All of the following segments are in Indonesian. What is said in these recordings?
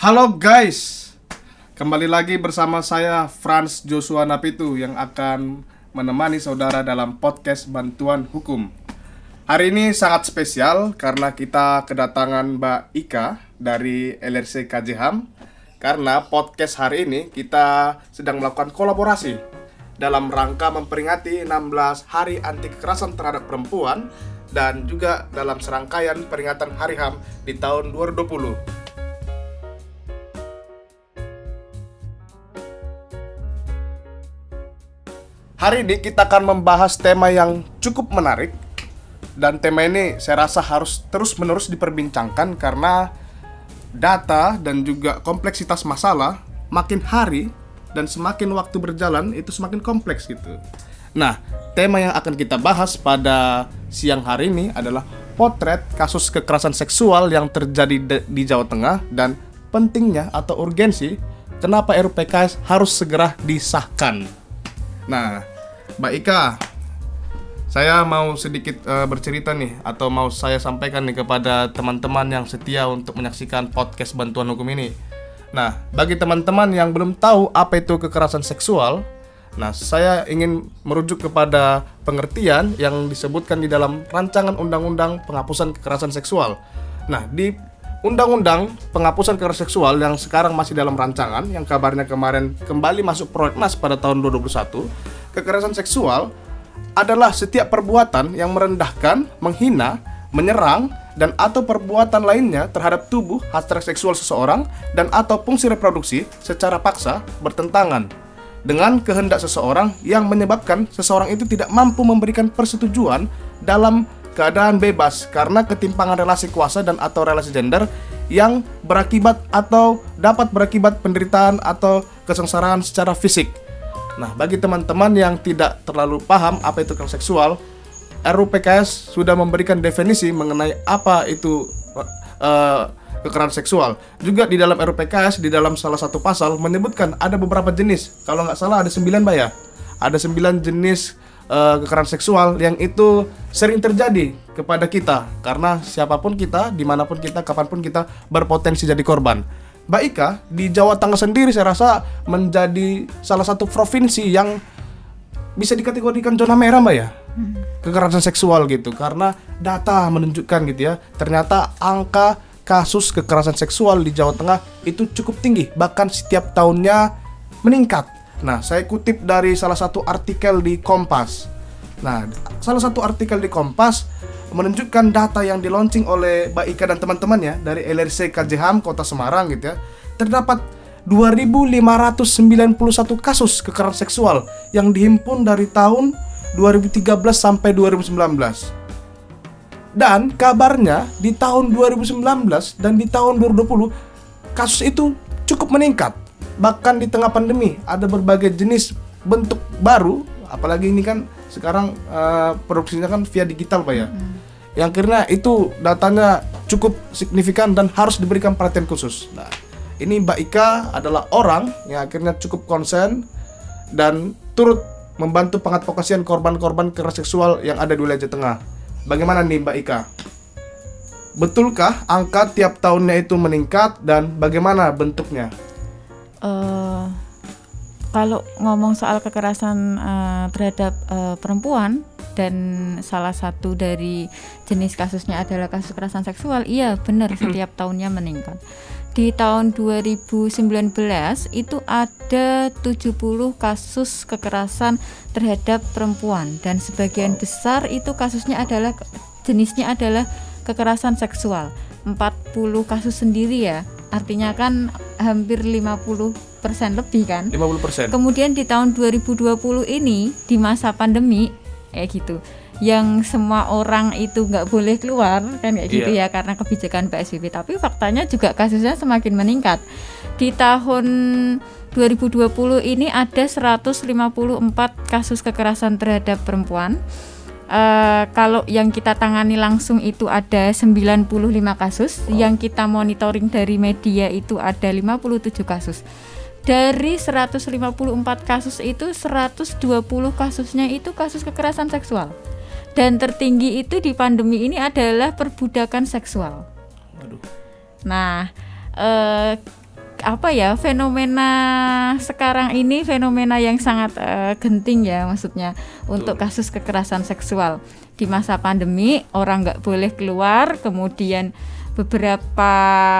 Halo guys, kembali lagi bersama saya Franz Joshua Napitu yang akan menemani saudara dalam podcast Bantuan Hukum. Hari ini sangat spesial karena kita kedatangan Mbak Ika dari LRC KJHAM karena podcast hari ini kita sedang melakukan kolaborasi dalam rangka memperingati 16 Hari Anti Kekerasan Terhadap Perempuan dan juga dalam serangkaian peringatan Hari HAM di tahun 2020. Hari ini kita akan membahas tema yang cukup menarik dan tema ini saya rasa harus terus-menerus diperbincangkan karena data dan juga kompleksitas masalah makin hari dan semakin waktu berjalan itu semakin kompleks gitu. Nah, tema yang akan kita bahas pada siang hari ini adalah potret kasus kekerasan seksual yang terjadi di Jawa Tengah dan pentingnya atau urgensi kenapa RUPKS harus segera disahkan. Nah, Mbak Ika, saya mau sedikit uh, bercerita nih atau mau saya sampaikan nih kepada teman-teman yang setia untuk menyaksikan podcast bantuan hukum ini. Nah, bagi teman-teman yang belum tahu apa itu kekerasan seksual, nah saya ingin merujuk kepada pengertian yang disebutkan di dalam rancangan undang-undang penghapusan kekerasan seksual. Nah, di Undang-undang penghapusan kekerasan seksual yang sekarang masih dalam rancangan yang kabarnya kemarin kembali masuk prolegnas pada tahun 2021, kekerasan seksual adalah setiap perbuatan yang merendahkan, menghina, menyerang dan atau perbuatan lainnya terhadap tubuh hasrat seksual seseorang dan atau fungsi reproduksi secara paksa bertentangan dengan kehendak seseorang yang menyebabkan seseorang itu tidak mampu memberikan persetujuan dalam keadaan bebas karena ketimpangan relasi kuasa dan atau relasi gender yang berakibat atau dapat berakibat penderitaan atau kesengsaraan secara fisik. Nah, bagi teman-teman yang tidak terlalu paham apa itu kekerasan seksual, RUPKS sudah memberikan definisi mengenai apa itu uh, kekerasan seksual. Juga di dalam RUPKS di dalam salah satu pasal menyebutkan ada beberapa jenis. Kalau nggak salah ada sembilan, Mbak ya. Ada sembilan jenis uh, kekerasan seksual yang itu sering terjadi kepada kita. Karena siapa pun kita, di mana pun kita, kapan pun kita berpotensi jadi korban. Mbak Ika di Jawa Tengah sendiri saya rasa menjadi salah satu provinsi yang bisa dikategorikan zona merah mbak ya? Hmm. kekerasan seksual gitu. Karena data menunjukkan gitu ya ternyata angka kasus kekerasan seksual di Jawa Tengah itu cukup tinggi. Bahkan setiap tahunnya meningkat Nah, saya kutip dari salah satu artikel di Kompas. Nah, salah satu artikel di Kompas menunjukkan data yang di launching oleh Mbak Ika dan teman-temannya dari LRC KJHAM Kota Semarang gitu ya. Terdapat 2591 kasus kekerasan seksual yang dihimpun dari tahun 2013 sampai 2019. Dan kabarnya di tahun 2019 dan di tahun 2020 kasus itu cukup meningkat bahkan di tengah pandemi ada berbagai jenis bentuk baru apalagi ini kan sekarang uh, produksinya kan via digital pak ya hmm. yang karena itu datanya cukup signifikan dan harus diberikan perhatian khusus nah ini Mbak Ika adalah orang yang akhirnya cukup konsen dan turut membantu pengadvokasian korban-korban kekerasan seksual yang ada di wilayah Jawa Tengah. Bagaimana nih Mbak Ika? Betulkah angka tiap tahunnya itu meningkat dan bagaimana bentuknya? Uh, kalau ngomong soal kekerasan uh, terhadap uh, perempuan dan salah satu dari jenis kasusnya adalah kasus kekerasan seksual, iya benar setiap tahunnya meningkat. Di tahun 2019 itu ada 70 kasus kekerasan terhadap perempuan dan sebagian besar itu kasusnya adalah jenisnya adalah kekerasan seksual. 40 kasus sendiri ya artinya kan hampir 50 persen lebih kan? 50 persen. Kemudian di tahun 2020 ini di masa pandemi kayak gitu yang semua orang itu nggak boleh keluar kan kayak gitu yeah. ya karena kebijakan PSBB tapi faktanya juga kasusnya semakin meningkat. Di tahun 2020 ini ada 154 kasus kekerasan terhadap perempuan Uh, kalau yang kita tangani langsung itu ada 95 kasus, wow. yang kita monitoring dari media itu ada 57 kasus. Dari 154 kasus itu 120 kasusnya itu kasus kekerasan seksual. Dan tertinggi itu di pandemi ini adalah perbudakan seksual. Nah, uh, apa ya fenomena sekarang ini fenomena yang sangat uh, genting ya maksudnya untuk kasus kekerasan seksual. Di masa pandemi orang nggak boleh keluar kemudian beberapa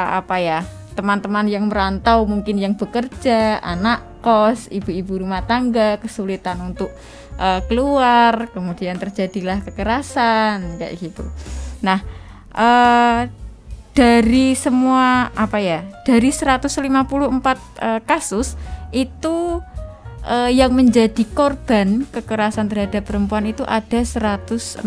apa ya teman-teman yang merantau mungkin yang bekerja anak kos ibu-ibu rumah tangga kesulitan untuk uh, keluar kemudian terjadilah kekerasan kayak gitu. Nah uh, dari semua apa ya dari 154 uh, kasus itu uh, yang menjadi korban kekerasan terhadap perempuan itu ada 160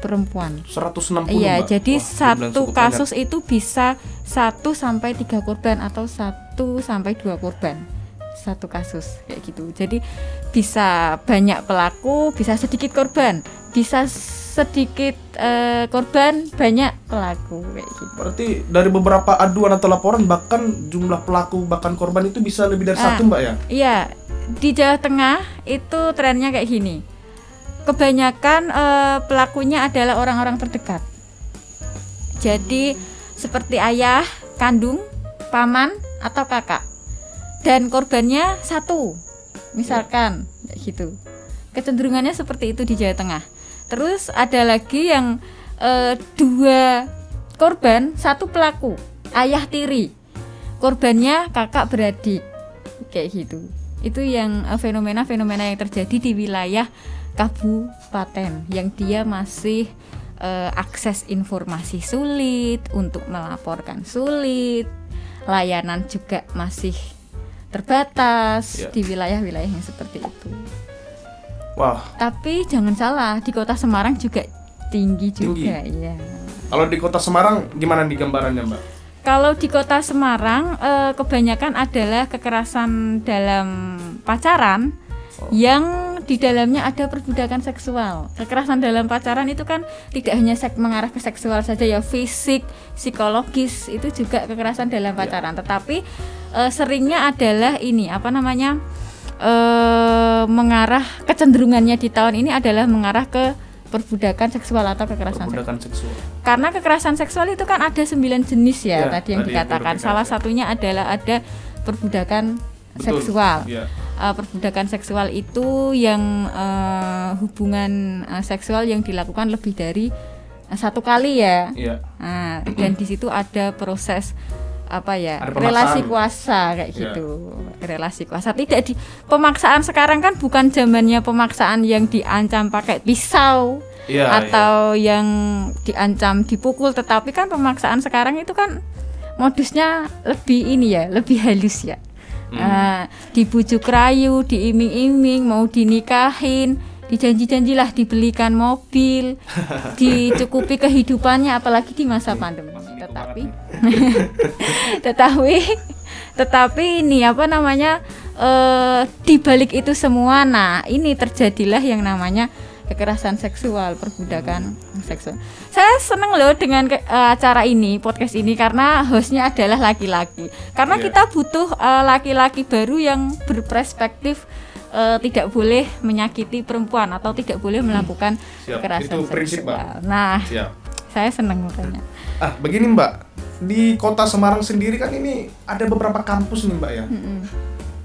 perempuan. 160. Iya, jadi Wah, satu kasus banyak. itu bisa 1 sampai 3 korban atau 1 sampai 2 korban. Satu kasus kayak gitu. Jadi bisa banyak pelaku, bisa sedikit korban, bisa sedikit uh, korban, banyak pelaku kayak gitu. Berarti dari beberapa aduan atau laporan bahkan jumlah pelaku bahkan korban itu bisa lebih dari ah, satu, Mbak ya? Iya. Di Jawa Tengah itu trennya kayak gini kebanyakan uh, pelakunya adalah orang-orang terdekat. Jadi seperti ayah, kandung, paman atau kakak. Dan korbannya satu. Misalkan ya. gitu. Kecenderungannya seperti itu di Jawa Tengah. Terus ada lagi yang uh, dua korban, satu pelaku, ayah tiri. Korbannya kakak beradik. Kayak gitu. Itu yang eh, fenomena-fenomena yang terjadi di wilayah kabupaten yang dia masih uh, akses informasi sulit untuk melaporkan sulit layanan juga masih terbatas yeah. di wilayah-wilayah yang seperti itu. Wah. Tapi jangan salah di kota Semarang juga tinggi, tinggi. juga ya. Kalau di kota Semarang gimana di gambarannya mbak? Kalau di kota Semarang eh, kebanyakan adalah kekerasan dalam pacaran oh. yang di dalamnya ada perbudakan seksual. Kekerasan dalam pacaran itu kan tidak hanya sek mengarah ke seksual saja ya, fisik, psikologis itu juga kekerasan dalam iya. pacaran. Ya. Tetapi e, seringnya adalah ini apa namanya e, mengarah kecenderungannya di tahun ini adalah mengarah ke perbudakan seksual atau kekerasan perbudakan seksual. Karena kekerasan seksual itu kan ada sembilan jenis ya, ya tadi yang tadi dikatakan. Salah satunya adalah ada perbudakan Betul. seksual. Ya uh, perbudakan seksual itu yang uh, hubungan uh, seksual yang dilakukan lebih dari uh, satu kali ya. Iya. Nah, dan di situ ada proses apa ya relasi kuasa kayak yeah. gitu relasi kuasa tidak di pemaksaan sekarang kan bukan zamannya pemaksaan yang diancam pakai pisau yeah, atau yeah. yang diancam dipukul tetapi kan pemaksaan sekarang itu kan modusnya lebih ini ya lebih halus ya hmm. uh, dibujuk rayu diiming-iming mau dinikahin dijanji-janjilah dibelikan mobil dicukupi kehidupannya apalagi di masa pandemi tetapi tetapi tetapi ini apa namanya uh, di balik itu semua nah ini terjadilah yang namanya kekerasan seksual, perbudakan seksual. Saya seneng loh dengan ke, uh, acara ini, podcast ini karena hostnya adalah laki-laki. Karena yeah. kita butuh uh, laki-laki baru yang berperspektif uh, tidak boleh menyakiti perempuan atau tidak boleh melakukan Siap. kekerasan Itu prinsip, seksual. Mbak. Nah, Siap. saya seneng makanya. Ah, begini Mbak, di kota Semarang sendiri kan ini ada beberapa kampus nih Mbak ya. Mm -mm.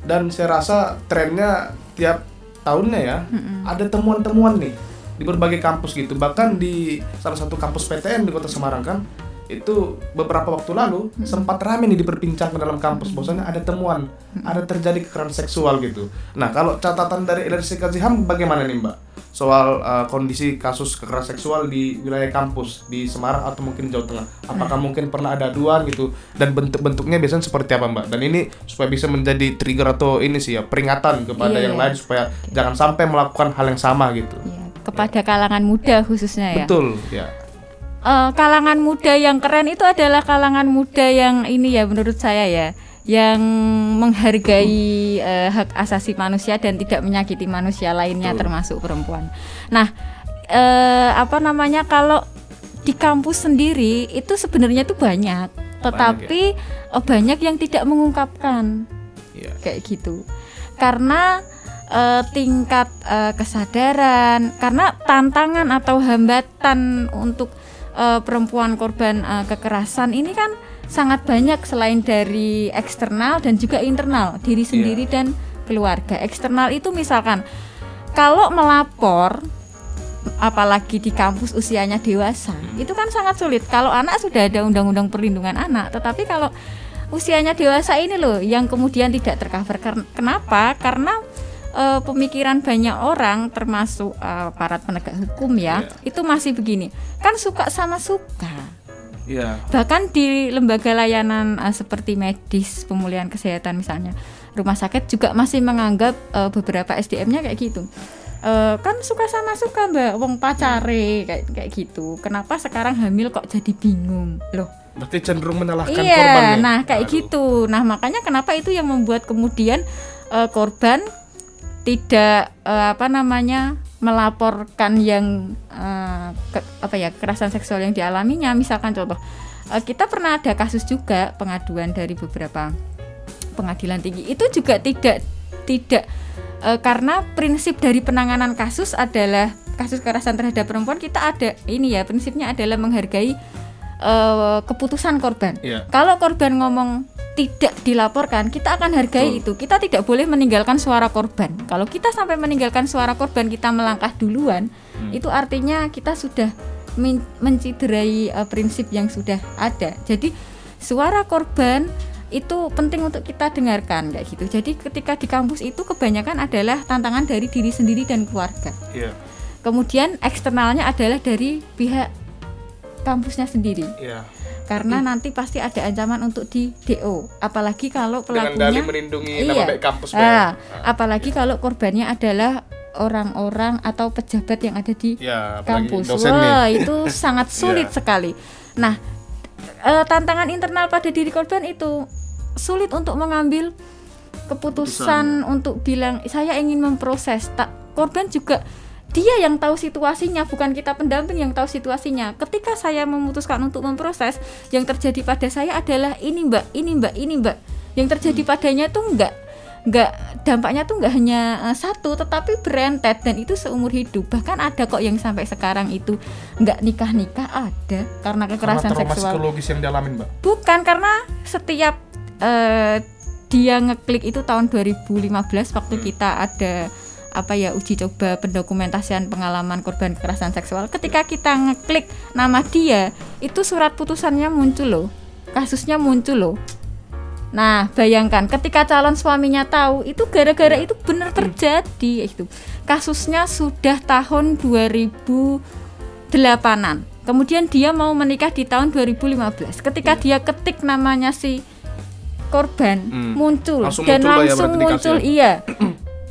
Dan saya rasa trennya tiap tahunnya ya mm-hmm. ada temuan-temuan nih di berbagai kampus gitu bahkan di salah satu kampus PTN di kota Semarang kan itu beberapa waktu lalu hmm. sempat ramai nih diperbincangkan dalam kampus hmm. bahwasanya ada temuan hmm. ada terjadi kekerasan seksual gitu. Nah kalau catatan dari LRC Kaziham bagaimana nih Mbak soal uh, kondisi kasus kekerasan seksual di wilayah kampus di Semarang atau mungkin Jawa Tengah? Apakah hmm. mungkin pernah ada aduan gitu dan bentuk-bentuknya biasanya seperti apa Mbak? Dan ini supaya bisa menjadi trigger atau ini sih ya peringatan kepada yeah, yang yeah. lain supaya okay. jangan sampai melakukan hal yang sama gitu. Yeah. Kepada kalangan muda khususnya ya. Betul ya uh, kalangan muda yang keren itu adalah kalangan muda yang ini ya menurut saya ya yang menghargai uh, hak asasi manusia dan tidak menyakiti manusia lainnya Betul. termasuk perempuan. Nah, uh, apa namanya kalau di kampus sendiri itu sebenarnya itu banyak, tetapi banyak, ya? banyak yang tidak mengungkapkan yeah. kayak gitu, karena uh, tingkat uh, kesadaran, karena tantangan atau hambatan untuk uh, perempuan korban uh, kekerasan ini kan sangat banyak selain dari eksternal dan juga internal diri sendiri dan keluarga. Eksternal itu misalkan kalau melapor apalagi di kampus usianya dewasa itu kan sangat sulit. Kalau anak sudah ada undang-undang perlindungan anak tetapi kalau usianya dewasa ini loh yang kemudian tidak tercover. Kenapa? Karena uh, pemikiran banyak orang termasuk uh, aparat penegak hukum ya yeah. itu masih begini kan suka sama suka yeah. bahkan di lembaga layanan uh, seperti medis pemulihan kesehatan misalnya rumah sakit juga masih menganggap uh, beberapa SDM-nya kayak gitu uh, kan suka sama suka mbak wong pacare kayak kayak gitu kenapa sekarang hamil kok jadi bingung loh berarti cenderung menyalahkan iya, korban ya? nah kayak Aduh. gitu nah makanya kenapa itu yang membuat kemudian uh, korban tidak uh, apa namanya melaporkan yang uh, ke, apa ya kekerasan seksual yang dialaminya. Misalkan contoh uh, kita pernah ada kasus juga pengaduan dari beberapa pengadilan tinggi. Itu juga tidak tidak e, karena prinsip dari penanganan kasus adalah kasus kekerasan terhadap perempuan kita ada ini ya prinsipnya adalah menghargai e, keputusan korban. Yeah. Kalau korban ngomong tidak dilaporkan, kita akan hargai oh. itu. Kita tidak boleh meninggalkan suara korban. Kalau kita sampai meninggalkan suara korban, kita melangkah duluan, hmm. itu artinya kita sudah men menciderai uh, prinsip yang sudah ada. Jadi suara korban itu penting untuk kita dengarkan kayak gitu. Jadi ketika di kampus itu kebanyakan adalah tantangan dari diri sendiri dan keluarga. Yeah. Kemudian eksternalnya adalah dari pihak kampusnya sendiri. Yeah. Karena hmm. nanti pasti ada ancaman untuk di DO, apalagi kalau pelakunya Dengan melindungi iya, nama baik kampus. Nah, nah, apalagi yeah. kalau korbannya adalah orang-orang atau pejabat yang ada di ya, kampus. Wah, itu sangat sulit yeah. sekali. Nah, uh, tantangan internal pada diri korban itu sulit untuk mengambil keputusan, keputusan untuk bilang saya ingin memproses tak korban juga dia yang tahu situasinya bukan kita pendamping yang tahu situasinya. Ketika saya memutuskan untuk memproses yang terjadi pada saya adalah ini mbak ini mbak ini mbak. Yang terjadi hmm. padanya tuh enggak nggak dampaknya tuh nggak hanya uh, satu tetapi berentet. Dan itu seumur hidup. Bahkan ada kok yang sampai sekarang itu nggak nikah nikah ada. Karena kekerasan karena seksual. psikologis yang dialamin mbak? Bukan karena setiap uh, dia ngeklik itu tahun 2015 waktu hmm. kita ada apa ya uji coba pendokumentasian pengalaman korban kekerasan seksual ketika kita ngeklik nama dia itu surat putusannya muncul loh kasusnya muncul loh Nah, bayangkan ketika calon suaminya tahu itu gara-gara itu benar terjadi itu. Kasusnya sudah tahun 2008-an. Kemudian dia mau menikah di tahun 2015. Ketika dia ketik namanya si korban hmm. muncul langsung dan muncul ya, langsung ya, muncul iya.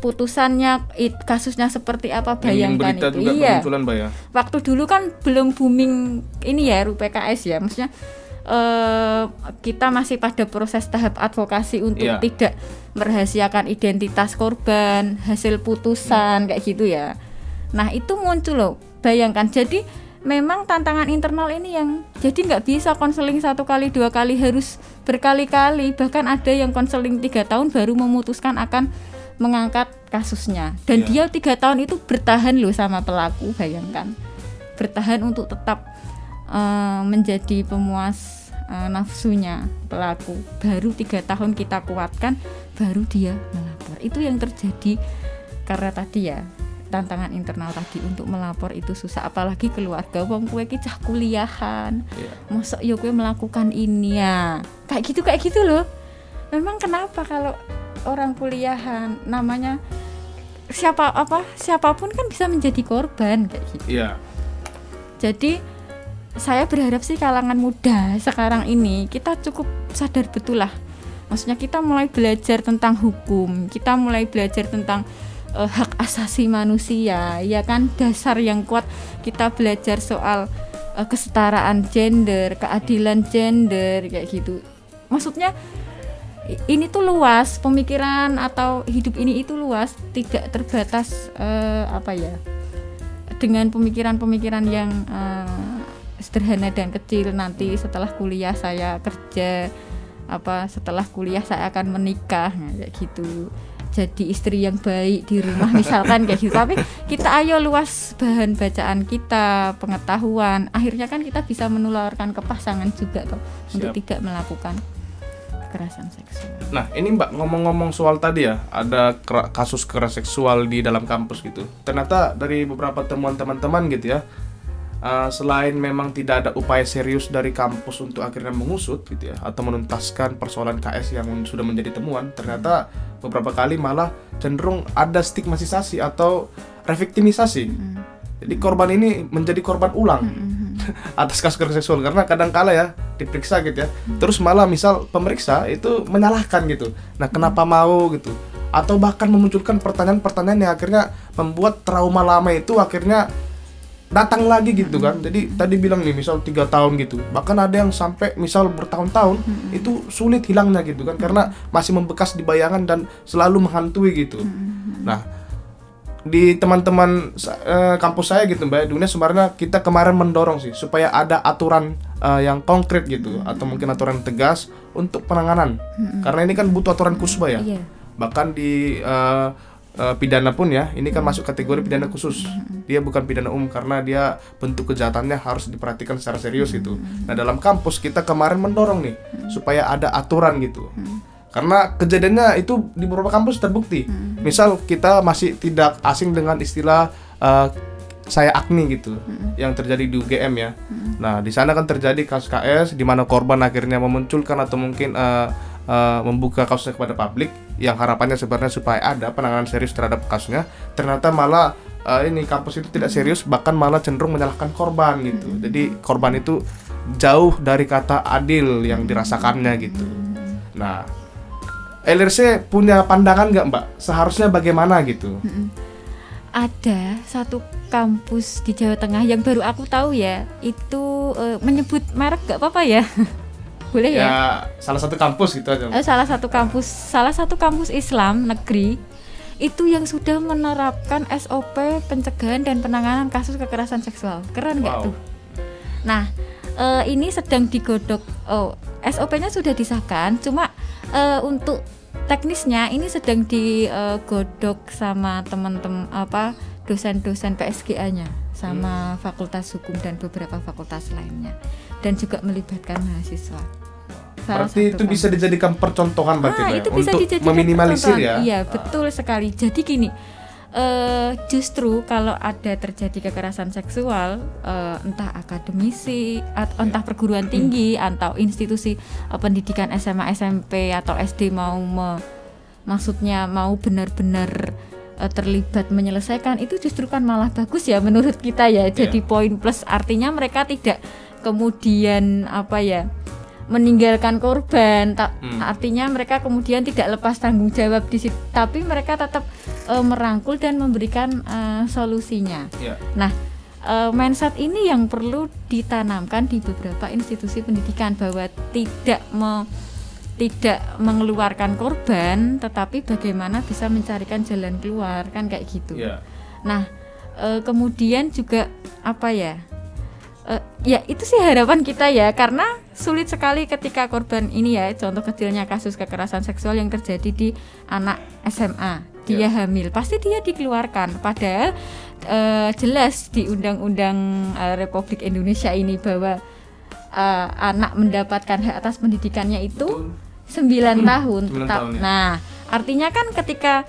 Putusannya it, kasusnya seperti apa bayangkan itu iya ya. waktu dulu kan belum booming ini ya RUPKS ya maksudnya uh, kita masih pada proses tahap advokasi untuk yeah. tidak merahasiakan identitas korban, hasil putusan hmm. kayak gitu ya. Nah itu muncul loh, bayangkan. Jadi memang tantangan internal ini yang jadi nggak bisa konseling satu kali dua kali harus berkali-kali bahkan ada yang konseling tiga tahun baru memutuskan akan mengangkat kasusnya. Dan yeah. dia tiga tahun itu bertahan loh sama pelaku bayangkan. Bertahan untuk tetap uh, menjadi pemuas uh, nafsunya pelaku. Baru tiga tahun kita kuatkan baru dia melapor. Itu yang terjadi karena tadi ya tantangan internal tadi untuk melapor itu susah. Apalagi keluarga wong kue cah kuliahan. Yeah. mosok yo kue melakukan ini ya. Kayak gitu kayak gitu loh. Memang kenapa kalau orang kuliahan. Namanya siapa apa siapa pun kan bisa menjadi korban kayak gitu. Yeah. jadi saya berharap sih kalangan muda sekarang ini kita cukup sadar betul lah. Maksudnya kita mulai belajar tentang hukum kita mulai belajar tentang uh, hak asasi manusia ya kan? Dasar yang kuat. Kita belajar soal uh, kesetaraan gender keadilan gender kayak gitu. Maksudnya ini tuh luas pemikiran atau hidup ini itu luas tidak terbatas uh, apa ya dengan pemikiran-pemikiran yang uh, sederhana dan kecil. Nanti setelah kuliah saya kerja apa setelah kuliah saya akan menikah nah, kayak gitu. Jadi istri yang baik di rumah misalkan kayak gitu. Tapi kita ayo luas bahan bacaan kita pengetahuan. Akhirnya kan kita bisa menularkan ke pasangan juga toh untuk tidak melakukan kekerasan seksual Nah, ini Mbak ngomong-ngomong soal tadi ya, ada kasus kekerasan seksual di dalam kampus gitu. Ternyata dari beberapa temuan teman-teman gitu ya, uh, selain memang tidak ada upaya serius dari kampus untuk akhirnya mengusut gitu ya, atau menuntaskan persoalan KS yang sudah menjadi temuan, ternyata beberapa kali malah cenderung ada stigmatisasi atau reviktimisasi. Jadi korban ini menjadi korban ulang atas kasus kekerasan seksual. Karena kadang kala ya diperiksa gitu ya. Terus malah misal pemeriksa itu menyalahkan gitu. Nah kenapa mau gitu? Atau bahkan memunculkan pertanyaan-pertanyaan yang akhirnya membuat trauma lama itu akhirnya datang lagi gitu kan. Jadi tadi bilang nih misal tiga tahun gitu. Bahkan ada yang sampai misal bertahun-tahun itu sulit hilangnya gitu kan. Karena masih membekas di bayangan dan selalu menghantui gitu. Nah di teman-teman eh, kampus saya gitu mbak dunia sebenarnya kita kemarin mendorong sih supaya ada aturan eh, yang konkret gitu atau mungkin aturan tegas untuk penanganan. Karena ini kan butuh aturan khusus mbak ya? Iya. Bahkan di eh, eh, pidana pun ya ini kan masuk kategori pidana khusus. Dia bukan pidana umum karena dia bentuk kejahatannya harus diperhatikan secara serius gitu. Nah dalam kampus kita kemarin mendorong nih supaya ada aturan gitu karena kejadiannya itu di beberapa kampus terbukti. Misal kita masih tidak asing dengan istilah eh, saya akni gitu yang terjadi di UGM ya. Nah di sana kan terjadi kasus KS di mana korban akhirnya memunculkan atau mungkin eh, eh, membuka kasusnya kepada publik yang harapannya sebenarnya supaya ada penanganan serius terhadap kasusnya. Ternyata malah eh, ini kampus itu tidak serius bahkan malah cenderung menyalahkan korban gitu. Jadi korban itu jauh dari kata adil yang dirasakannya gitu. Nah LRC punya pandangan nggak mbak? Seharusnya bagaimana gitu? Ada satu kampus di Jawa Tengah yang baru aku tahu ya itu eh, menyebut merek gak apa-apa ya? Boleh ya, ya salah satu kampus gitu aja Eh, salah satu kampus salah satu kampus Islam negeri itu yang sudah menerapkan SOP pencegahan dan penanganan kasus kekerasan seksual. Keren nggak Wow. tuh? Nah eh, ini sedang digodok oh SOP-nya sudah disahkan cuma eh, untuk teknisnya ini sedang digodok sama teman-teman apa dosen-dosen PSGA-nya sama Fakultas Hukum dan beberapa fakultas lainnya dan juga melibatkan mahasiswa. Salah berarti itu bisa kampus. dijadikan percontohan berarti Ah, ya? itu bisa untuk dijadikan meminimalisir ya Iya, betul sekali. Jadi gini, eh justru kalau ada terjadi kekerasan seksual, eh, entah akademisi atau entah perguruan tinggi atau institusi eh, pendidikan SMA, SMP atau SD mau me- maksudnya mau benar-benar eh, terlibat menyelesaikan itu justru kan malah bagus ya menurut kita ya. Jadi poin plus artinya mereka tidak kemudian apa ya? Meninggalkan korban. Ta- Hmm. artinya mereka kemudian tidak lepas tanggung jawab di situ. Tapi mereka tetap eh, merangkul dan memberikan eh, solusinya. Ya. Nah eh, mindset ini yang perlu ditanamkan di beberapa institusi pendidikan bahwa tidak me- tidak mengeluarkan korban tetapi bagaimana bisa mencarikan jalan keluar kan kayak gitu. Ya. Nah, eh, kemudian juga apa ya? Ya itu sih harapan kita ya, karena sulit sekali ketika korban ini ya, contoh kecilnya kasus kekerasan seksual yang terjadi di anak SMA, dia hamil, pasti dia dikeluarkan. Padahal eh, jelas di Undang-Undang eh, Republik Indonesia ini bahwa eh, anak mendapatkan hak atas pendidikannya itu Betul. 9 tahun. Sembilan Ta- tahun, ya. Nah, artinya kan ketika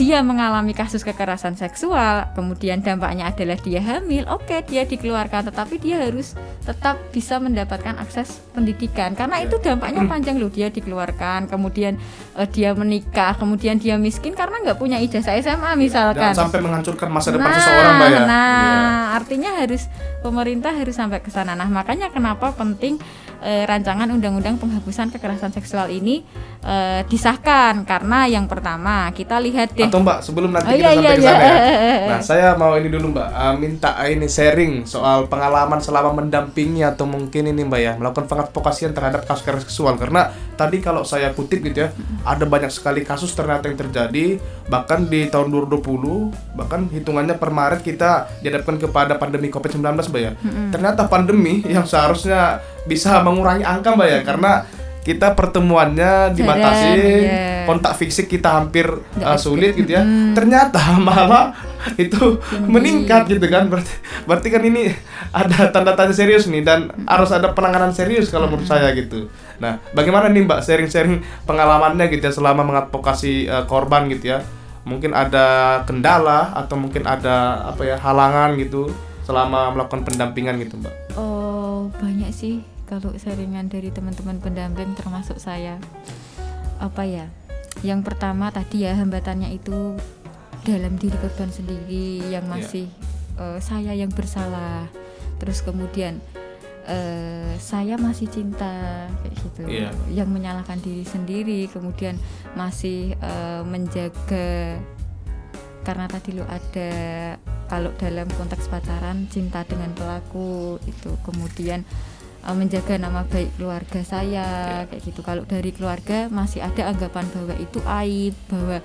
dia mengalami kasus kekerasan seksual, kemudian dampaknya adalah dia hamil, oke dia dikeluarkan, tetapi dia harus tetap bisa mendapatkan akses pendidikan karena itu dampaknya panjang loh dia dikeluarkan, kemudian eh, dia menikah, kemudian dia miskin karena nggak punya ijazah SMA misalkan. jangan sampai menghancurkan masa depan seseorang mbak ya Nah, Iya. artinya harus pemerintah harus sampai ke sana. Nah, makanya kenapa penting eh, rancangan undang-undang penghapusan kekerasan seksual ini eh, disahkan. Karena yang pertama kita lihat deh. atau mbak sebelum nanti Oh, kita iya, sampai iya, ke sana iya. ya. Nah saya mau ini dulu mbak. Eh, minta ini sharing soal pengalaman selama mendampingi atau mungkin ini mbak ya. Melakukan pengadvokasian terhadap kasus kekerasan seksual. Karena tadi kalau saya kutip gitu ya ada banyak sekali kasus ternyata yang terjadi bahkan di tahun 2020 bahkan hitungannya per Maret kita dihadapkan kepada pandemi COVID-19 mbak ya. Ternyata pandemi yang seharusnya bisa mengurangi angka mbak ya karena kita pertemuannya dibatasi, iya. kontak fisik kita hampir uh, sulit gitu ya. Ternyata malah itu meningkat gitu kan. Berarti berarti kan ini ada tanda tanda serius nih dan harus ada penanganan serius kalau menurut saya gitu. Nah, bagaimana nih Mbak sharing-sharing pengalamannya gitu ya selama mengadvokasi uh, korban gitu ya? Mungkin ada kendala atau mungkin ada apa ya halangan gitu selama melakukan pendampingan gitu Mbak. Oh, banyak sih kalau sharingan dari teman-teman pendamping termasuk saya. Apa ya? Yang pertama tadi ya hambatannya itu dalam diri korban sendiri yang Iya. masih eh, saya yang bersalah. Terus kemudian eh, saya masih cinta kayak gitu. Iya. Yang menyalahkan diri sendiri, kemudian masih eh, menjaga karena tadi lo ada kalau dalam konteks pacaran cinta dengan pelaku itu kemudian eh, menjaga nama baik keluarga saya kayak gitu. Kalau dari keluarga masih ada anggapan bahwa itu aib bahwa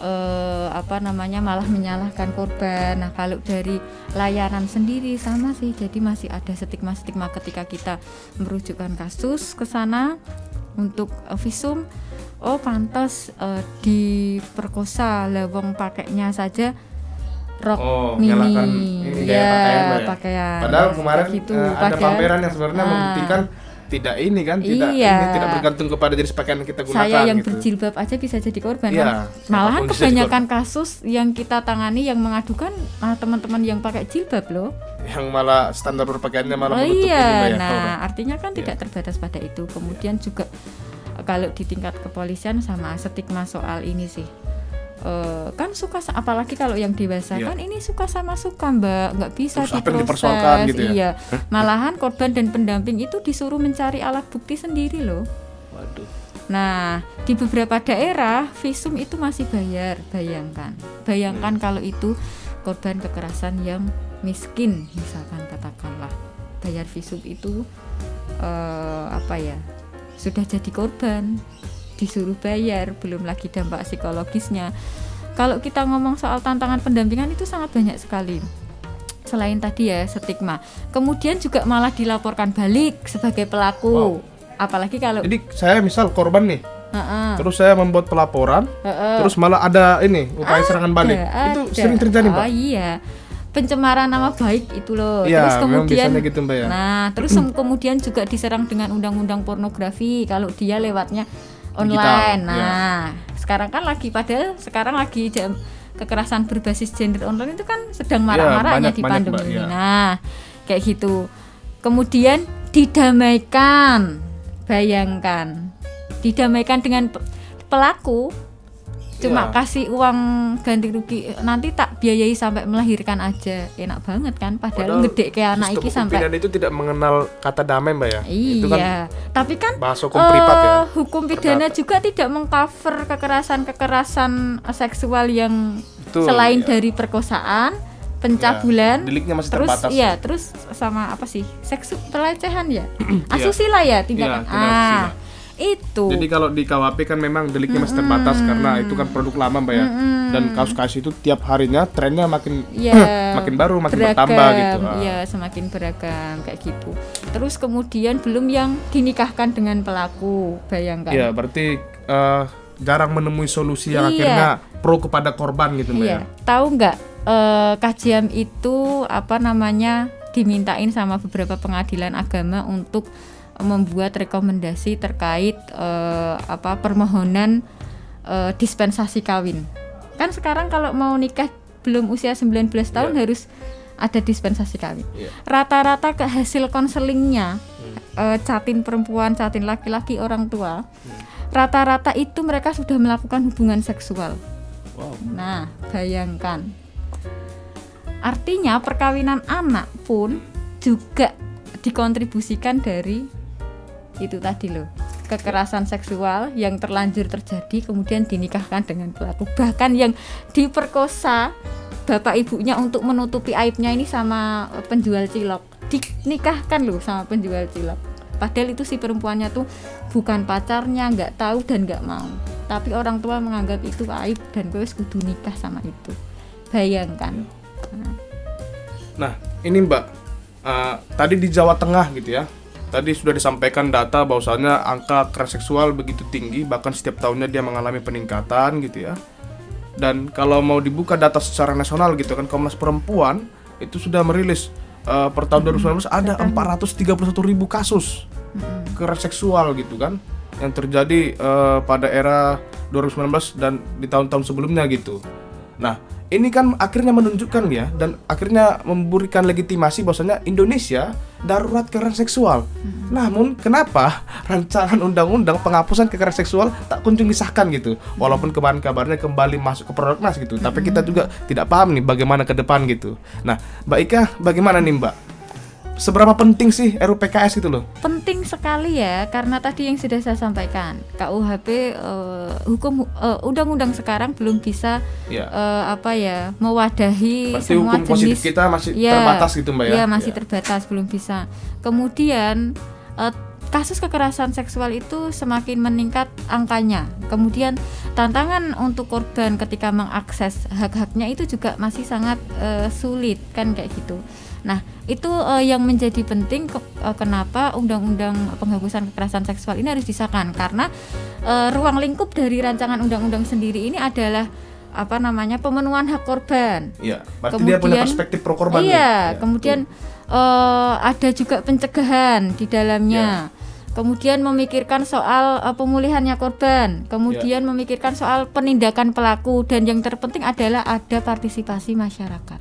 eh, apa namanya malah menyalahkan korban. Nah kalau dari layanan sendiri sama sih. Jadi masih ada stigma-stigma ketika kita merujukkan kasus ke sana untuk eh, visum. Oh pantas eh, diperkosa lawang pakainya saja rok Oh, mini ini gaya ya pakaian, ya? pakaian Padahal Ya, kemarin gitu. eh, ada Padahal- pameran yang sebenarnya Ah. membuktikan tidak ini kan, tidak Iya. ini tidak bergantung kepada jenis pakaian yang kita gunakan saya yang gitu. berjilbab aja bisa jadi korban Iya, kan? malahan kebanyakan kasus yang kita tangani yang mengadukan malah teman-teman yang pakai jilbab loh yang malah standar berpakaiannya malah oh iya ya. nah artinya kan Iya. tidak terbatas pada itu kemudian juga kalau di tingkat kepolisian sama stigma soal ini sih Eh, kan suka apalagi kalau yang dewasa Iya. kan ini suka sama suka mbak nggak bisa Terus diproses gitu ya? iya malahan korban dan pendamping itu disuruh mencari alat bukti sendiri loh Waduh. Nah, di beberapa daerah visum itu masih bayar, bayangkan. Bayangkan Hmm. kalau itu korban kekerasan yang miskin, misalkan katakanlah bayar visum itu eh, apa ya? Sudah jadi korban, disuruh bayar, belum lagi dampak psikologisnya. Kalau kita ngomong soal tantangan pendampingan itu sangat banyak sekali. Selain tadi ya stigma, kemudian juga malah dilaporkan balik sebagai pelaku. Apalagi kalau Jadi saya misal korban nih, Heeh. terus saya membuat pelaporan, Heeh. terus malah ada ini upaya serangan balik. Ada, Itu ada. sering terjadi, Mbak. Oh iya. Pencemaran nama baik itu loh. Iya, terus kemudian gitu, Mbak, ya. Nah, terus kemudian juga diserang dengan undang-undang pornografi kalau dia lewatnya online. Digital, nah, sekarang kan lagi padahal sekarang lagi jam kekerasan berbasis gender online itu kan sedang marak-maraknya banyak- di banyak, pandemi iya. Nah, kayak gitu. Kemudian didamaikan. Bayangkan. Didamaikan dengan pe- pelaku cuma Iya. kasih uang ganti rugi nanti tak biayai sampai melahirkan aja enak banget kan padahal, gede kayak anak iki sampai itu tidak mengenal kata damai, Mbak ya. Itu kan iya tapi kan bahasa hukum eh, privat ya. hukum pidana juga tidak mengcover kekerasan-kekerasan seksual yang Betul, selain iya. dari perkosaan pencabulan Ya, deliknya masih terus terbatas. iya terus sama apa sih seksu pelecehan ya Iya. asusila ya tindakan Iya, tindak ah asusila. Itu Jadi kalau di KWP kan memang deliknya masih terbatas karena itu kan produk lama mbak ya. Dan kasus-kasus itu tiap harinya trennya makin Iya, makin baru, makin beragam, bertambah gitu. Ah. Iya, semakin beragam kayak gitu. Terus kemudian belum yang dinikahkan dengan pelaku, bayangkan. Iya berarti eh, jarang menemui solusi yang Iya. akhirnya pro kepada korban gitu mbak Iya. ya. Tahu nggak eh, kajian itu apa namanya dimintain sama beberapa pengadilan agama untuk membuat rekomendasi terkait eh, apa permohonan eh, dispensasi kawin. Kan sekarang kalau mau nikah belum usia 19 tahun Iya. harus ada dispensasi kawin. Iya. Rata-rata ke hasil konselingnya Hmm. eh, catin perempuan, catin laki-laki orang tua. Hmm. Rata-rata itu mereka sudah melakukan hubungan seksual. Wow. Nah, bayangkan. Artinya perkawinan anak pun juga dikontribusikan dari itu tadi loh. Kekerasan seksual yang terlanjur terjadi kemudian dinikahkan dengan pelaku. Bahkan yang diperkosa bapak ibunya untuk menutupi aibnya ini sama penjual cilok. Dinikahkan loh sama penjual cilok. Padahal itu si perempuannya tuh bukan pacarnya, nggak tahu dan nggak mau. Tapi orang tua menganggap itu aib dan gue kudu nikah sama itu. Bayangkan. Nah, ini mbak, eh, tadi di Jawa Tengah gitu ya, tadi sudah disampaikan data bahwasanya angka kekerasan seksual begitu tinggi bahkan setiap tahunnya dia mengalami peningkatan gitu ya. Dan kalau mau dibuka data secara nasional gitu kan Komnas Perempuan itu sudah merilis uh, per tahun 2019 ada 431 ribu kasus kekerasan seksual gitu kan yang terjadi uh, pada era 2019 dan di tahun-tahun sebelumnya gitu. Nah, ini kan akhirnya menunjukkan ya dan akhirnya memberikan legitimasi bahwasanya Indonesia darurat kekerasan seksual. Hmm. Namun kenapa rancangan undang-undang penghapusan kekerasan seksual tak kunjung disahkan gitu? Walaupun kemarin-kabarnya kembali masuk ke prolegnas gitu, hmm. tapi kita juga tidak paham nih bagaimana ke depan gitu. Nah, Mbak Ika bagaimana nih Mbak? Seberapa penting sih RUPKS itu loh? Penting sekali ya, karena tadi yang sudah saya sampaikan, KUHP uh, eh, hukum eh, undang-undang sekarang belum bisa ya. uh, apa ya mewadahi Pasti semua hukum jenis kita masih ya, terbatas gitu mbak ya? Ya masih ya. terbatas, belum bisa. Kemudian uh, kasus kekerasan seksual itu semakin meningkat angkanya. Kemudian tantangan untuk korban ketika mengakses hak-haknya itu juga masih sangat uh, sulit kan kayak gitu. Nah, itu uh, yang menjadi penting ke, uh, kenapa undang-undang penghapusan kekerasan seksual ini harus disahkan karena uh, ruang lingkup dari rancangan undang-undang sendiri ini adalah apa namanya pemenuhan hak korban. Iya, berarti kemudian, dia punya perspektif pro korban. Iya, ya, kemudian uh, ada juga pencegahan di dalamnya. Ya. Kemudian memikirkan soal uh, pemulihannya korban, kemudian ya. memikirkan soal penindakan pelaku dan yang terpenting adalah ada partisipasi masyarakat.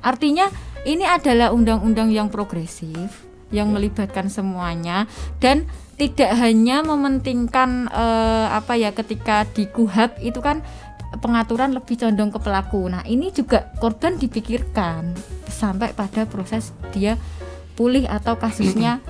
Artinya ini adalah undang-undang yang progresif yang melibatkan semuanya dan tidak hanya mementingkan uh, apa ya ketika di kuhab itu kan pengaturan lebih condong ke pelaku. Nah, ini juga korban dipikirkan sampai pada proses dia pulih atau kasusnya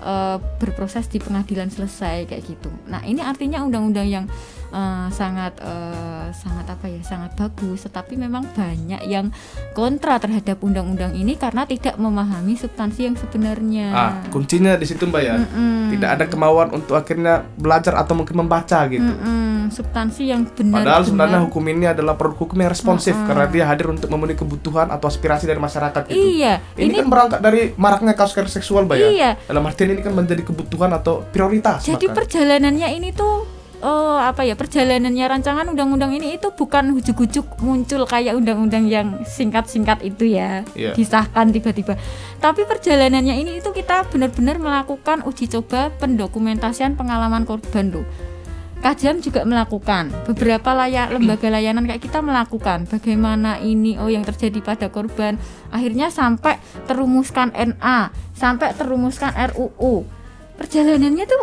uh, berproses di pengadilan selesai kayak gitu. Nah, ini artinya undang-undang yang uh, sangat uh, sangat apa ya sangat bagus tetapi memang banyak yang kontra terhadap undang-undang ini karena tidak memahami substansi yang sebenarnya ah kuncinya di situ mbak ya mm -mm. tidak ada kemauan untuk akhirnya belajar atau mungkin membaca gitu mm -mm. substansi yang benar padahal sebenarnya hukum ini adalah produk hukum yang responsif mm -mm. karena dia hadir untuk memenuhi kebutuhan atau aspirasi dari masyarakat gitu iya ini, ini kan berangkat dari maraknya kasus kekerasan seksual mbak ya iya. dalam artian ini kan menjadi kebutuhan atau prioritas jadi bahkan. perjalanannya ini tuh oh apa ya perjalanannya rancangan undang-undang ini itu bukan ujuk-ujuk muncul kayak undang-undang yang singkat-singkat itu ya yeah. disahkan tiba-tiba. Tapi perjalanannya ini itu kita benar-benar melakukan uji coba pendokumentasian pengalaman korban tuh Kajian juga melakukan beberapa layak lembaga layanan kayak kita melakukan bagaimana ini oh yang terjadi pada korban. Akhirnya sampai terumuskan NA sampai terumuskan RUU perjalanannya tuh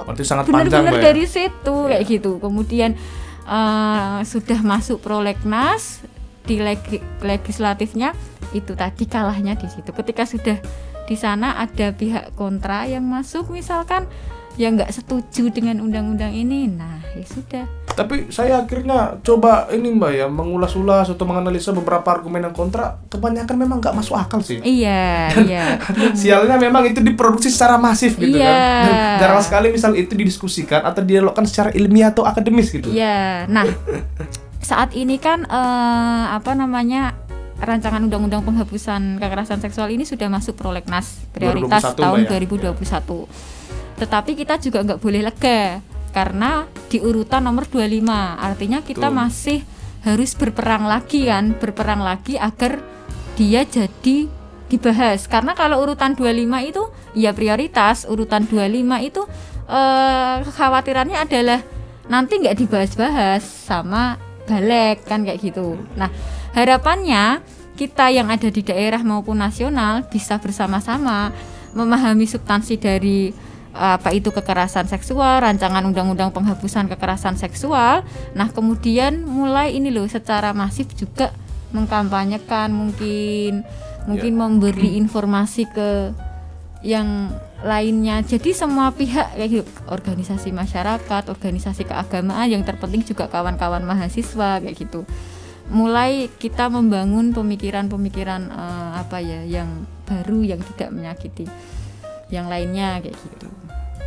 benar-benar dari situ ya. kayak gitu. Kemudian uh, sudah masuk prolegnas di leg legislatifnya itu tadi kalahnya di situ. Ketika sudah di sana ada pihak kontra yang masuk misalkan yang nggak setuju dengan undang-undang ini. Nah ya sudah. Tapi saya akhirnya coba ini mbak ya mengulas-ulas atau menganalisa beberapa argumen yang kontra. Kebanyakan memang nggak masuk akal sih. Iya Dan iya. sialnya memang itu diproduksi secara masif gitu iya. kan. Dan jarang sekali misal itu didiskusikan atau dialogkan secara ilmiah atau akademis gitu. Iya. Nah saat ini kan uh, apa namanya rancangan undang-undang penghapusan kekerasan seksual ini sudah masuk prolegnas prioritas 2021, tahun ya? 2021 tetapi kita juga nggak boleh lega karena di urutan nomor 25 artinya kita Tuh. masih harus berperang lagi kan berperang lagi agar dia jadi dibahas. Karena kalau urutan 25 itu ya prioritas urutan 25 itu eh, kekhawatirannya adalah nanti nggak dibahas-bahas sama balik kan kayak gitu. Nah harapannya kita yang ada di daerah maupun nasional bisa bersama-sama memahami substansi dari apa itu kekerasan seksual, rancangan undang-undang penghapusan kekerasan seksual. Nah, kemudian mulai ini loh secara masif juga mengkampanyekan mungkin mungkin yeah. memberi informasi ke yang lainnya. Jadi semua pihak kayak gitu, organisasi masyarakat, organisasi keagamaan yang terpenting juga kawan-kawan mahasiswa kayak gitu. Mulai kita membangun pemikiran-pemikiran uh, apa ya yang baru yang tidak menyakiti yang lainnya kayak gitu.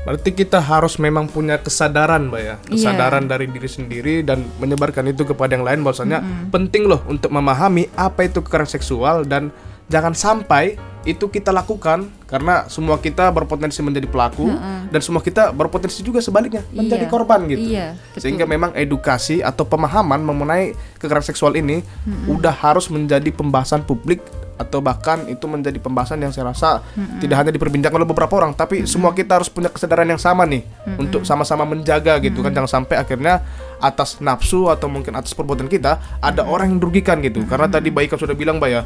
Berarti kita harus memang punya kesadaran, Mbak ya. Iya. Kesadaran yeah. dari diri sendiri dan menyebarkan itu kepada yang lain bahwasanya mm -hmm. penting loh untuk memahami apa itu kekerasan seksual dan jangan sampai itu kita lakukan karena semua kita berpotensi menjadi pelaku dan semua kita berpotensi juga sebaliknya menjadi Iya. korban gitu. Iya, betul. Sehingga memang edukasi atau pemahaman mengenai kekerasan seksual ini udah harus menjadi pembahasan publik atau bahkan itu menjadi pembahasan yang saya rasa tidak hanya diperbincangkan oleh beberapa orang tapi semua kita harus punya kesadaran yang sama nih untuk sama-sama menjaga gitu kan. Jangan sampai akhirnya atas nafsu atau mungkin atas perbuatan kita ada orang yang dirugikan gitu. Karena tadi Mbak Ika sudah bilang Mbak ya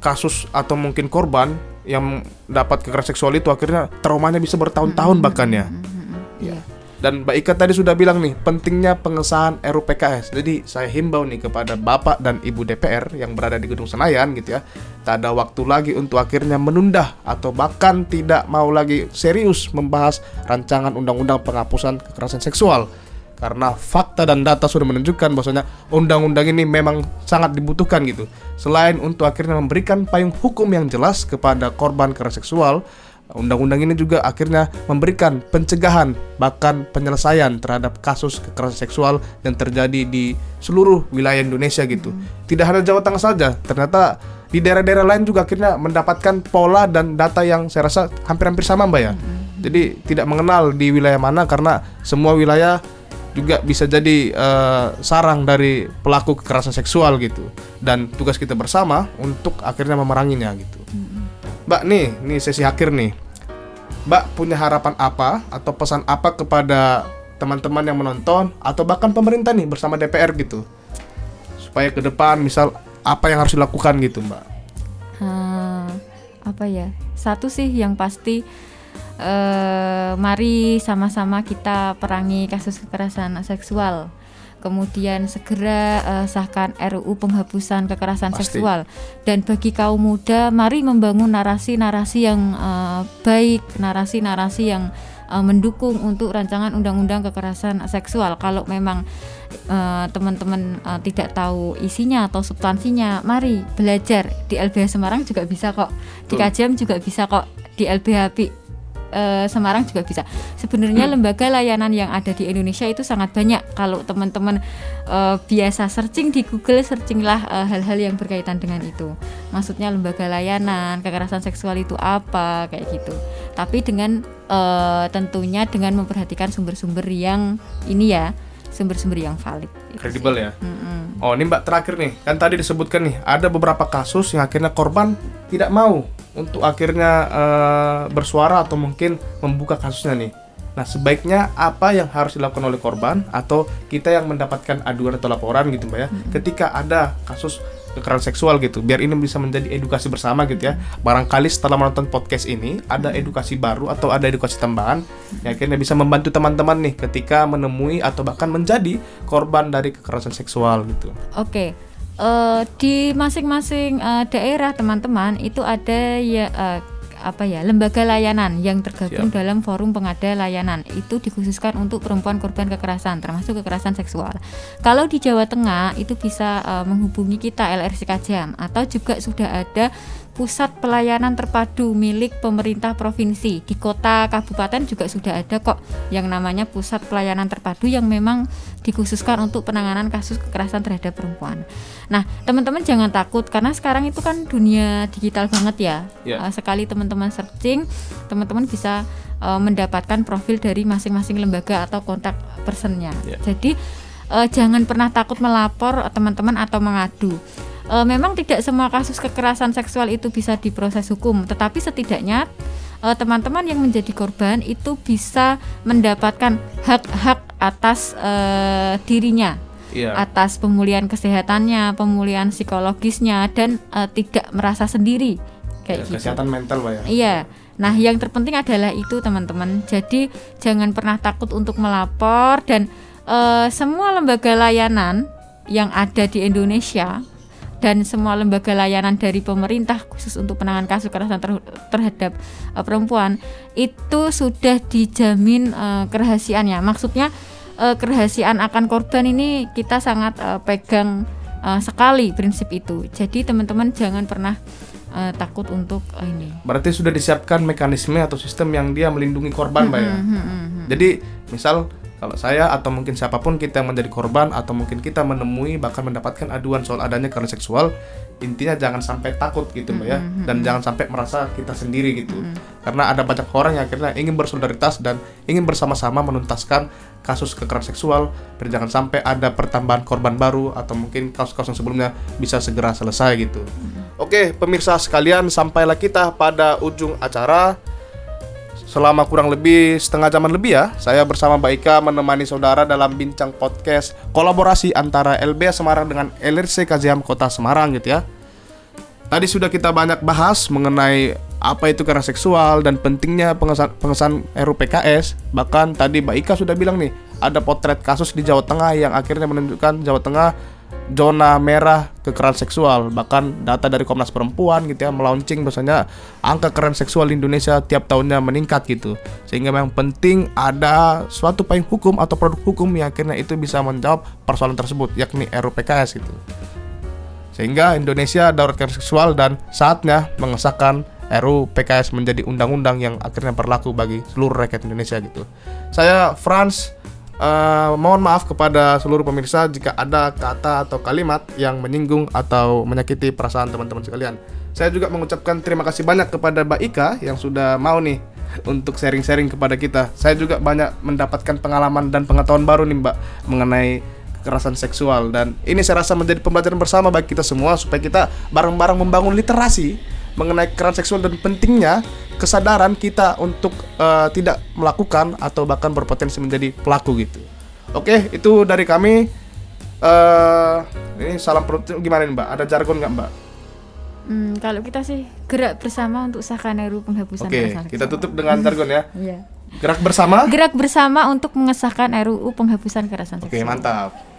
kasus atau mungkin korban yang dapat kekerasan seksual itu akhirnya traumanya bisa bertahun-tahun bahkan ya. Iya. Dan Mbak Ika tadi sudah bilang nih pentingnya pengesahan RUU PKS. Jadi saya himbau nih kepada Bapak dan Ibu DPR yang berada di Gedung Senayan gitu ya. Tak ada waktu lagi untuk akhirnya menunda atau bahkan tidak mau lagi serius membahas rancangan undang-undang penghapusan kekerasan seksual. Karena fakta dan data sudah menunjukkan bahwasanya undang-undang ini memang sangat dibutuhkan gitu. Selain untuk akhirnya memberikan payung hukum yang jelas kepada korban kekerasan seksual, Undang-undang ini juga akhirnya memberikan pencegahan bahkan penyelesaian terhadap kasus kekerasan seksual yang terjadi di seluruh wilayah Indonesia gitu. Tidak hanya Jawa Tengah saja, ternyata di daerah-daerah lain juga akhirnya mendapatkan pola dan data yang saya rasa hampir-hampir sama Mbak ya. Jadi tidak mengenal di wilayah mana karena semua wilayah juga bisa jadi eh, sarang dari pelaku kekerasan seksual gitu. Dan tugas kita bersama untuk akhirnya memeranginya gitu. Mbak nih, nih sesi akhir nih. Mbak punya harapan apa atau pesan apa kepada teman-teman yang menonton atau bahkan pemerintah nih bersama DPR gitu. Supaya ke depan misal apa yang harus dilakukan gitu, Mbak. Hmm, apa ya? Satu sih yang pasti eh mari sama-sama kita perangi kasus kekerasan seksual. Kemudian segera eh, sahkan RUU penghapusan kekerasan Pasti. seksual. Dan bagi kaum muda, mari membangun narasi-narasi yang eh, baik, narasi-narasi yang eh, mendukung untuk rancangan undang-undang kekerasan seksual. Kalau memang teman-teman eh, tidak tahu isinya atau substansinya, mari belajar di LBH Semarang juga bisa kok, di. KJM juga bisa kok, di LBH eh, Semarang juga bisa. Sebenarnya lembaga layanan yang ada di Indonesia itu sangat banyak. Kalau teman-teman eh, biasa searching di Google, searchinglah eh, hal-hal yang berkaitan dengan itu. Maksudnya lembaga layanan, kekerasan seksual itu apa, kayak gitu. Tapi dengan eh, tentunya dengan memperhatikan sumber-sumber yang ini ya, sumber-sumber yang valid. Kredibel ya. Mm-mm. Oh, ini Mbak terakhir nih. Kan tadi disebutkan nih ada beberapa kasus yang akhirnya korban tidak mau untuk akhirnya eh, bersuara atau mungkin membuka kasusnya nih. Nah, sebaiknya apa yang harus dilakukan oleh korban atau kita yang mendapatkan aduan atau laporan gitu, Mbak ya, ketika ada kasus kekerasan seksual gitu, biar ini bisa menjadi edukasi bersama gitu ya. Barangkali setelah menonton podcast ini ada edukasi baru atau ada edukasi tambahan yang akhirnya bisa membantu teman-teman nih ketika menemui atau bahkan menjadi korban dari kekerasan seksual gitu. Oke, eh, di masing-masing eh, daerah teman-teman itu ada ya eh, apa ya lembaga layanan yang tergabung Siap. dalam forum pengada layanan itu dikhususkan untuk perempuan korban kekerasan termasuk kekerasan seksual. Kalau di Jawa Tengah itu bisa eh, menghubungi kita LRC Kajam atau juga sudah ada pusat pelayanan terpadu milik pemerintah provinsi di kota kabupaten juga sudah ada kok yang namanya pusat pelayanan terpadu yang memang dikhususkan untuk penanganan kasus kekerasan terhadap perempuan. Nah, teman-teman jangan takut karena sekarang itu kan dunia digital banget ya. Ya. Eh, sekali teman-teman searching, teman-teman bisa eh, mendapatkan profil dari masing-masing lembaga atau kontak personnya. Ya. Jadi eh, jangan pernah takut melapor teman-teman atau mengadu. Eh, memang tidak semua kasus kekerasan seksual itu bisa diproses hukum, tetapi setidaknya teman-teman yang menjadi korban itu bisa mendapatkan hak-hak atas eh, dirinya, Iya. atas pemulihan kesehatannya, pemulihan psikologisnya, dan eh, tidak merasa sendiri kayak gitu. kesehatan mental, Mbak ya. Iya. Nah, yang terpenting adalah itu teman-teman. Jadi jangan pernah takut untuk melapor dan eh, semua lembaga layanan yang ada di Indonesia dan semua lembaga layanan dari pemerintah khusus untuk penanganan kasus kekerasan ter- terhadap eh, perempuan itu sudah dijamin eh, kerahasiaannya. Maksudnya eh, kerahasiaan akan korban ini kita sangat eh, pegang eh, sekali prinsip itu. Jadi teman-teman jangan pernah eh, takut untuk eh, ini. Berarti sudah disiapkan mekanisme atau sistem yang dia melindungi korban, Mbak ya. Hmm, hmm, hmm, hmm. Jadi, misal kalau saya atau mungkin siapa pun kita yang menjadi korban atau mungkin kita menemui bahkan mendapatkan aduan soal adanya kekerasan seksual intinya jangan sampai takut gitu mbak ya. Dan jangan sampai merasa kita sendiri gitu. Karena ada banyak orang yang akhirnya ingin bersolidaritas dan ingin bersama-sama menuntaskan kasus kekerasan seksual biar jangan sampai ada pertambahan korban baru atau mungkin kasus-kasus yang sebelumnya bisa segera selesai gitu. Oke pemirsa sekalian sampailah kita pada ujung acara selama kurang lebih setengah jaman lebih ya saya bersama Mbak Ika menemani saudara dalam bincang podcast kolaborasi antara LBH Semarang dengan LRC Kajian Kota Semarang gitu ya. Tadi sudah kita banyak bahas mengenai apa itu kekerasan seksual dan pentingnya pengesahan, pengesahan RUU PKS bahkan tadi Mbak Ika sudah bilang nih ada potret kasus di Jawa Tengah yang akhirnya menunjukkan Jawa Tengah zona merah kekerasan seksual bahkan data dari Komnas Perempuan gitu ya melaunching bahwasanya angka kekerasan seksual di Indonesia tiap tahunnya meningkat gitu. Sehingga memang penting ada suatu payung hukum atau produk hukum yang akhirnya itu bisa menjawab persoalan tersebut yakni RUU PKS gitu. Sehingga Indonesia darurat kekerasan seksual dan saatnya mengesahkan RUU PKS menjadi undang-undang yang akhirnya berlaku bagi seluruh rakyat Indonesia gitu. Saya Franz Uh, mohon maaf kepada seluruh pemirsa jika ada kata atau kalimat yang menyinggung atau menyakiti perasaan teman-teman sekalian. Saya juga mengucapkan terima kasih banyak kepada Mbak Ika yang sudah mau nih untuk sharing-sharing kepada kita. Saya juga banyak mendapatkan pengalaman dan pengetahuan baru nih Mbak mengenai kekerasan seksual dan ini saya rasa menjadi pembelajaran bersama bagi kita semua supaya kita bareng-bareng membangun literasi mengenai kekerasan seksual dan pentingnya kesadaran kita untuk uh, tidak melakukan atau bahkan berpotensi menjadi pelaku gitu. Oke, itu dari kami. Uh, ini salam perut gimana nih Mbak? Ada jargon nggak Mbak? Hmm, kalau kita sih gerak bersama untuk sahkan RUU penghapusan Oke, kita tutup dengan jargon ya. Iya. Gerak bersama. Gerak bersama untuk mengesahkan RUU penghapusan kekerasan seksual. Oke, mantap.